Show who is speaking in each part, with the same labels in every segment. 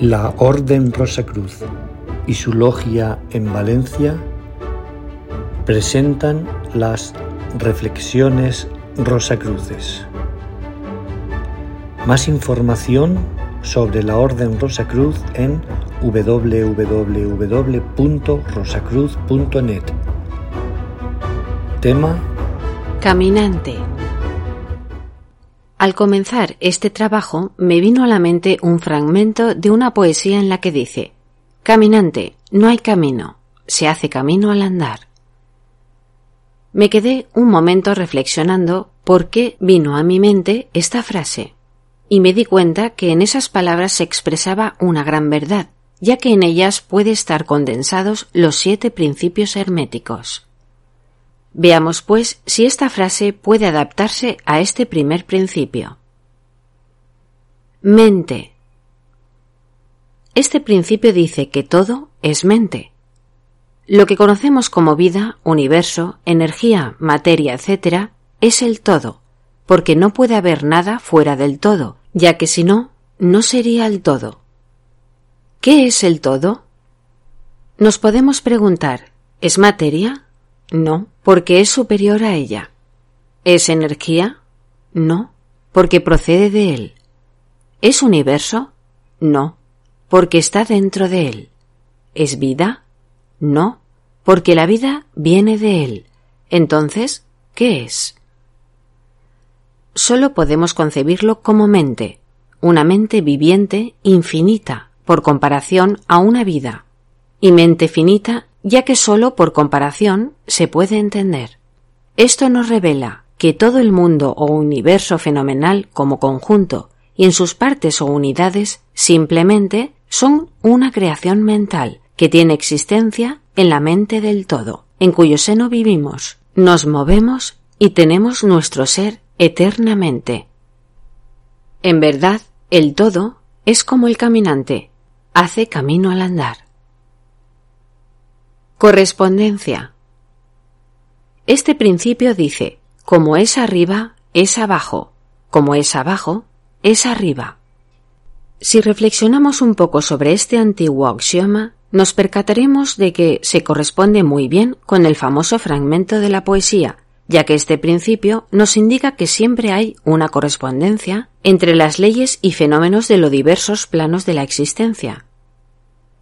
Speaker 1: La Orden Rosacruz y su logia en Valencia presentan las Reflexiones Rosacruces. Más información sobre la Orden Rosacruz en www.rosacruz.net. Tema
Speaker 2: Caminante. Al comenzar este trabajo me vino a la mente un fragmento de una poesía en la que dice Caminante, no hay camino, se hace camino al andar. Me quedé un momento reflexionando por qué vino a mi mente esta frase, y me di cuenta que en esas palabras se expresaba una gran verdad, ya que en ellas puede estar condensados los siete principios herméticos. Veamos, pues, si esta frase puede adaptarse a este primer principio. Mente. Este principio dice que todo es mente. Lo que conocemos como vida, universo, energía, materia, etc., es el todo, porque no puede haber nada fuera del todo, ya que si no, no sería el todo. ¿Qué es el todo? Nos podemos preguntar, ¿es materia? No, porque es superior a ella. ¿Es energía? No, porque procede de él. ¿Es universo? No, porque está dentro de él. ¿Es vida? No, porque la vida viene de él. Entonces, ¿qué es? Solo podemos concebirlo como mente, una mente viviente infinita, por comparación a una vida, y mente finita ya que sólo por comparación se puede entender. Esto nos revela que todo el mundo o universo fenomenal como conjunto y en sus partes o unidades simplemente son una creación mental que tiene existencia en la mente del todo, en cuyo seno vivimos, nos movemos y tenemos nuestro ser eternamente. En verdad, el todo es como el caminante, hace camino al andar. Correspondencia. Este principio dice, como es arriba, es abajo, como es abajo, es arriba. Si reflexionamos un poco sobre este antiguo axioma, nos percataremos de que se corresponde muy bien con el famoso fragmento de la poesía, ya que este principio nos indica que siempre hay una correspondencia entre las leyes y fenómenos de los diversos planos de la existencia.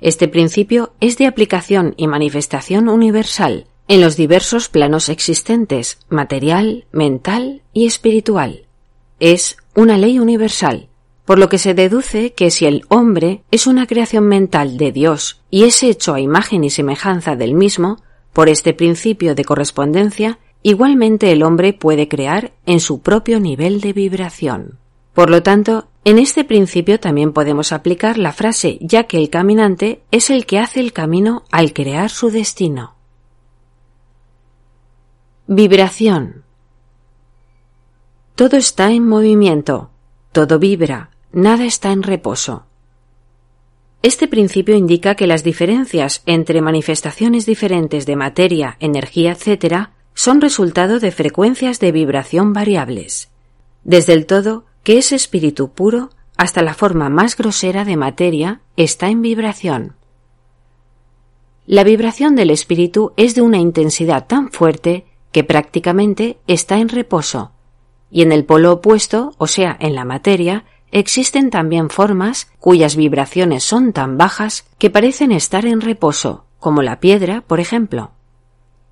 Speaker 2: Este principio es de aplicación y manifestación universal en los diversos planos existentes, material, mental y espiritual. Es una ley universal, por lo que se deduce que si el hombre es una creación mental de Dios y es hecho a imagen y semejanza del mismo, por este principio de correspondencia, igualmente el hombre puede crear en su propio nivel de vibración. Por lo tanto, en este principio también podemos aplicar la frase ya que el caminante es el que hace el camino al crear su destino. Vibración. Todo está en movimiento, todo vibra, nada está en reposo. Este principio indica que las diferencias entre manifestaciones diferentes de materia, energía, etc., son resultado de frecuencias de vibración variables. Desde el todo, que ese espíritu puro, hasta la forma más grosera de materia, está en vibración. La vibración del espíritu es de una intensidad tan fuerte que prácticamente está en reposo, y en el polo opuesto, o sea, en la materia, existen también formas cuyas vibraciones son tan bajas que parecen estar en reposo, como la piedra, por ejemplo.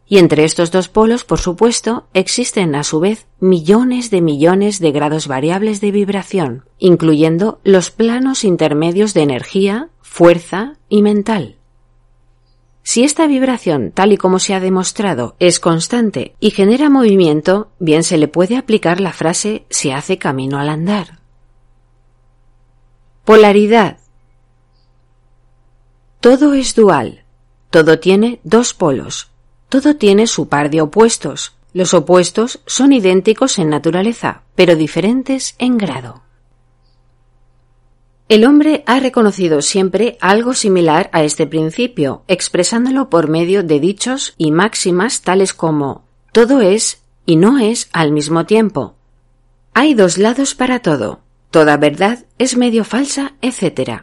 Speaker 2: Y entre estos dos polos, por supuesto, existen a su vez millones de millones de grados variables de vibración, incluyendo los planos intermedios de energía, fuerza y mental. Si esta vibración, tal y como se ha demostrado, es constante y genera movimiento, bien se le puede aplicar la frase se hace camino al andar. Polaridad. Todo es dual. Todo tiene dos polos, todo tiene su par de opuestos. Los opuestos son idénticos en naturaleza, pero diferentes en grado. El hombre ha reconocido siempre algo similar a este principio, expresándolo por medio de dichos y máximas tales como todo es y no es al mismo tiempo. Hay dos lados para todo. Toda verdad es medio falsa, etc.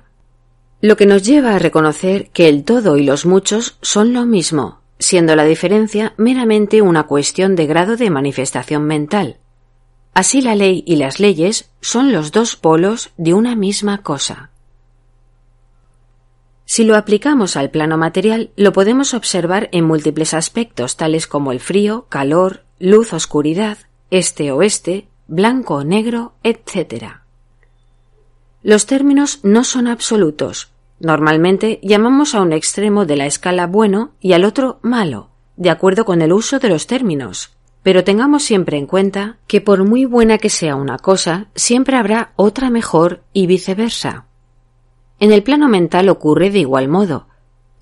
Speaker 2: lo que nos lleva a reconocer que el todo y los muchos son lo mismo, siendo la diferencia meramente una cuestión de grado de manifestación mental. Así la ley y las leyes son los dos polos de una misma cosa. Si lo aplicamos al plano material, lo podemos observar en múltiples aspectos, tales como el frío, calor, luz, oscuridad, este-oeste, blanco o negro, etc. Los términos no son absolutos. Normalmente llamamos a un extremo de la escala bueno y al otro malo, de acuerdo con el uso de los términos. Pero tengamos siempre en cuenta que por muy buena que sea una cosa, siempre habrá otra mejor y viceversa. En el plano mental ocurre de igual modo.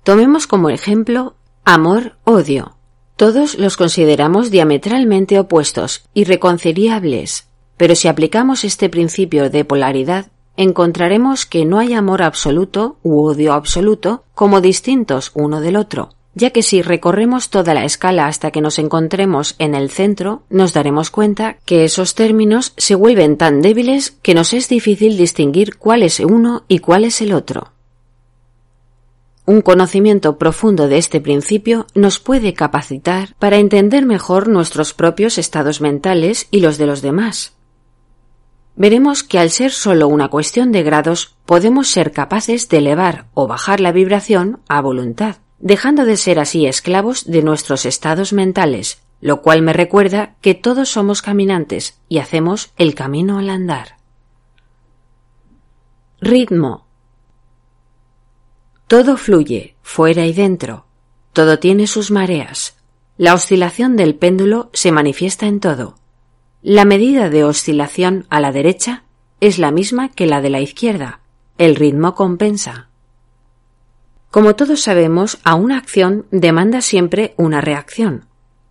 Speaker 2: Tomemos como ejemplo amor-odio. Todos los consideramos diametralmente opuestos, irreconciliables, pero si aplicamos este principio de polaridad, encontraremos que no hay amor absoluto u odio absoluto como distintos uno del otro, ya que si recorremos toda la escala hasta que nos encontremos en el centro, nos daremos cuenta que esos términos se vuelven tan débiles que nos es difícil distinguir cuál es uno y cuál es el otro. Un conocimiento profundo de este principio nos puede capacitar para entender mejor nuestros propios estados mentales y los de los demás. Veremos que al ser solo una cuestión de grados podemos ser capaces de elevar o bajar la vibración a voluntad dejando de ser así esclavos de nuestros estados mentales, lo cual me recuerda que todos somos caminantes y hacemos el camino al andar. Ritmo. Todo fluye, fuera y dentro. Todo tiene sus mareas. La oscilación del péndulo se manifiesta en todo. La medida de oscilación a la derecha es la misma que la de la izquierda. El ritmo compensa. Como todos sabemos, a una acción demanda siempre una reacción.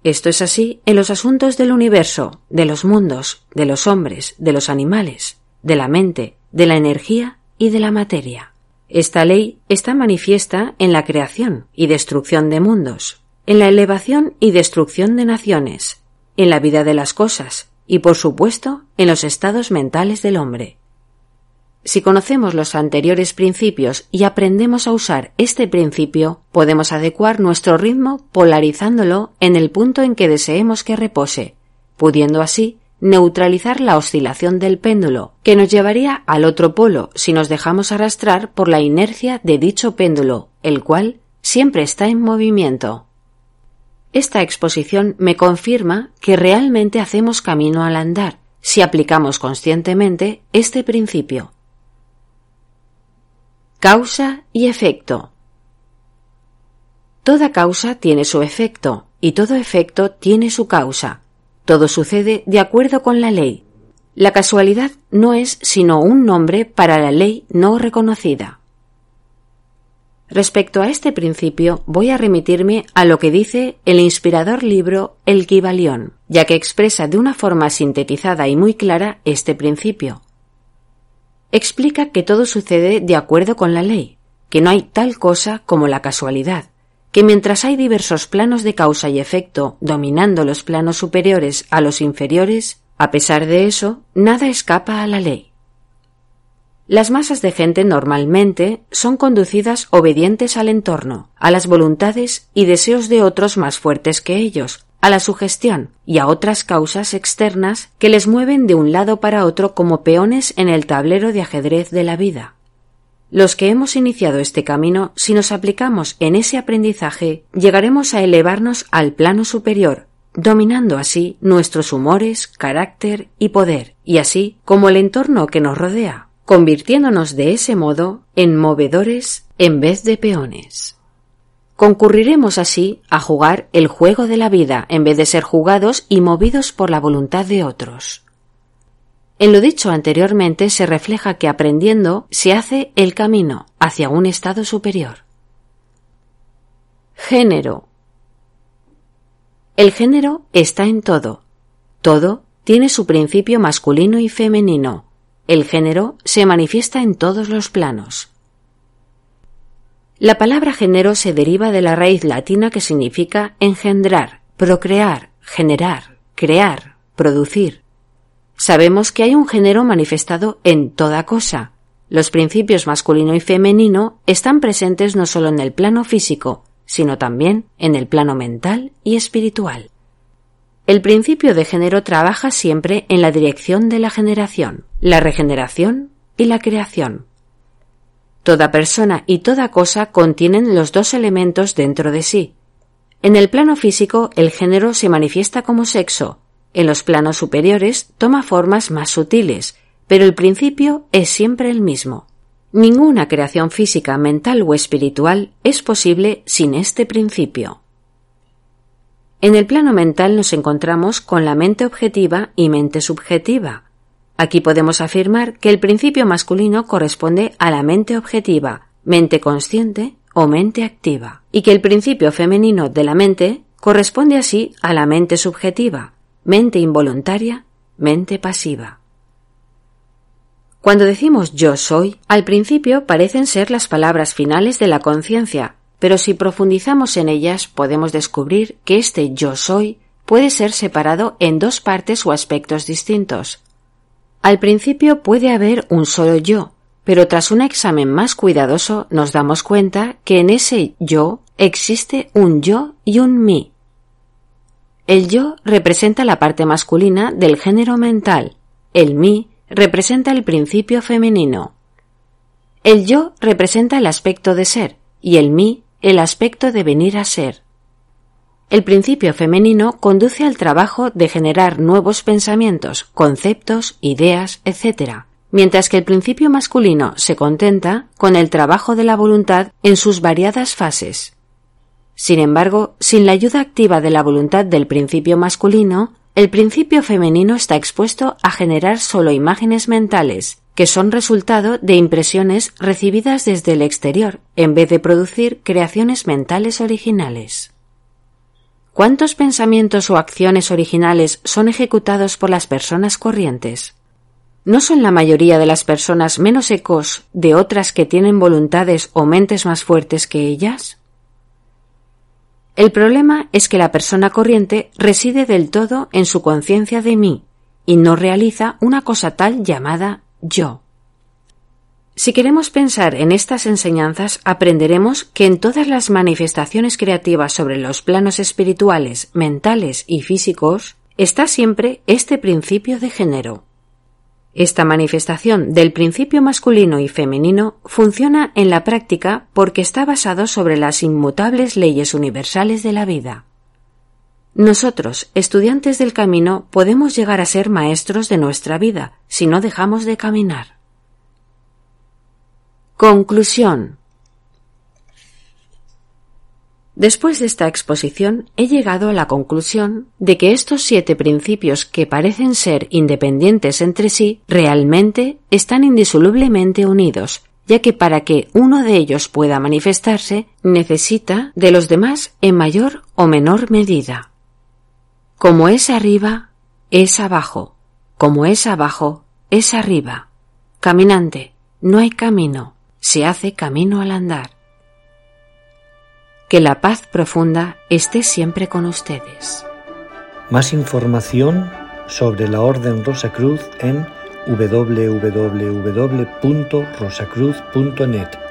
Speaker 2: Esto es así en los asuntos del universo, de los mundos, de los hombres, de los animales, de la mente, de la energía y de la materia. Esta ley está manifiesta en la creación y destrucción de mundos, en la elevación y destrucción de naciones, en la vida de las cosas y, por supuesto, en los estados mentales del hombre. Si conocemos los anteriores principios y aprendemos a usar este principio, podemos adecuar nuestro ritmo polarizándolo en el punto en que deseemos que repose, pudiendo así neutralizar la oscilación del péndulo, que nos llevaría al otro polo si nos dejamos arrastrar por la inercia de dicho péndulo, el cual siempre está en movimiento. Esta exposición me confirma que realmente hacemos camino al andar si aplicamos conscientemente este principio. Causa y efecto. Toda causa tiene su efecto y todo efecto tiene su causa. Todo sucede de acuerdo con la ley. La casualidad no es sino un nombre para la ley no reconocida. Respecto a este principio, voy a remitirme a lo que dice el inspirador libro El Kibalión, ya que expresa de una forma sintetizada y muy clara este principio explica que todo sucede de acuerdo con la ley, que no hay tal cosa como la casualidad, que mientras hay diversos planos de causa y efecto dominando los planos superiores a los inferiores, a pesar de eso, nada escapa a la ley. Las masas de gente normalmente son conducidas obedientes al entorno, a las voluntades y deseos de otros más fuertes que ellos, a la sugestión y a otras causas externas que les mueven de un lado para otro como peones en el tablero de ajedrez de la vida. Los que hemos iniciado este camino, si nos aplicamos en ese aprendizaje, llegaremos a elevarnos al plano superior, dominando así nuestros humores, carácter y poder, y así como el entorno que nos rodea, convirtiéndonos de ese modo en movedores en vez de peones. Concurriremos así a jugar el juego de la vida en vez de ser jugados y movidos por la voluntad de otros. En lo dicho anteriormente se refleja que aprendiendo se hace el camino hacia un estado superior. Género. El género está en todo. Todo tiene su principio masculino y femenino. El género se manifiesta en todos los planos. La palabra género se deriva de la raíz latina que significa engendrar, procrear, generar, crear, producir. Sabemos que hay un género manifestado en toda cosa. los principios masculino y femenino están presentes no solo en el plano físico, sino también en el plano mental y espiritual. El principio de género trabaja siempre en la dirección de la generación, la regeneración y la creación. Toda persona y toda cosa contienen los dos elementos dentro de sí. En el plano físico el género se manifiesta como sexo, en los planos superiores toma formas más sutiles, pero el principio es siempre el mismo. Ninguna creación física, mental o espiritual es posible sin este principio. En el plano mental nos encontramos con la mente objetiva y mente subjetiva. Aquí podemos afirmar que el principio masculino corresponde a la mente objetiva, mente consciente o mente activa, y que el principio femenino de la mente corresponde así a la mente subjetiva, mente involuntaria, mente pasiva. Cuando decimos yo soy, al principio parecen ser las palabras finales de la conciencia, pero si profundizamos en ellas podemos descubrir que este yo soy puede ser separado en dos partes o aspectos distintos. Al principio puede haber un solo yo, pero tras un examen más cuidadoso nos damos cuenta que en ese yo existe un yo y un mí. El yo representa la parte masculina del género mental, el mí representa el principio femenino. El yo representa el aspecto de ser y el mí el aspecto de venir a ser. El principio femenino conduce al trabajo de generar nuevos pensamientos, conceptos, ideas, etc., mientras que el principio masculino se contenta con el trabajo de la voluntad en sus variadas fases. Sin embargo, sin la ayuda activa de la voluntad del principio masculino, el principio femenino está expuesto a generar solo imágenes mentales, que son resultado de impresiones recibidas desde el exterior, en vez de producir creaciones mentales originales. ¿Cuántos pensamientos o acciones originales son ejecutados por las personas corrientes? ¿No son la mayoría de las personas menos ecos de otras que tienen voluntades o mentes más fuertes que ellas? El problema es que la persona corriente reside del todo en su conciencia de mí y no realiza una cosa tal llamada yo. Si queremos pensar en estas enseñanzas, aprenderemos que en todas las manifestaciones creativas sobre los planos espirituales, mentales y físicos está siempre este principio de género. Esta manifestación del principio masculino y femenino funciona en la práctica porque está basado sobre las inmutables leyes universales de la vida. Nosotros, estudiantes del camino, podemos llegar a ser maestros de nuestra vida si no dejamos de caminar. Conclusión Después de esta exposición he llegado a la conclusión de que estos siete principios que parecen ser independientes entre sí realmente están indisolublemente unidos, ya que para que uno de ellos pueda manifestarse necesita de los demás en mayor o menor medida. Como es arriba, es abajo, como es abajo, es arriba. Caminante, no hay camino, se hace camino al andar. Que la paz profunda esté siempre con ustedes.
Speaker 1: Más información sobre la Orden Rosacruz en www.rosacruz.net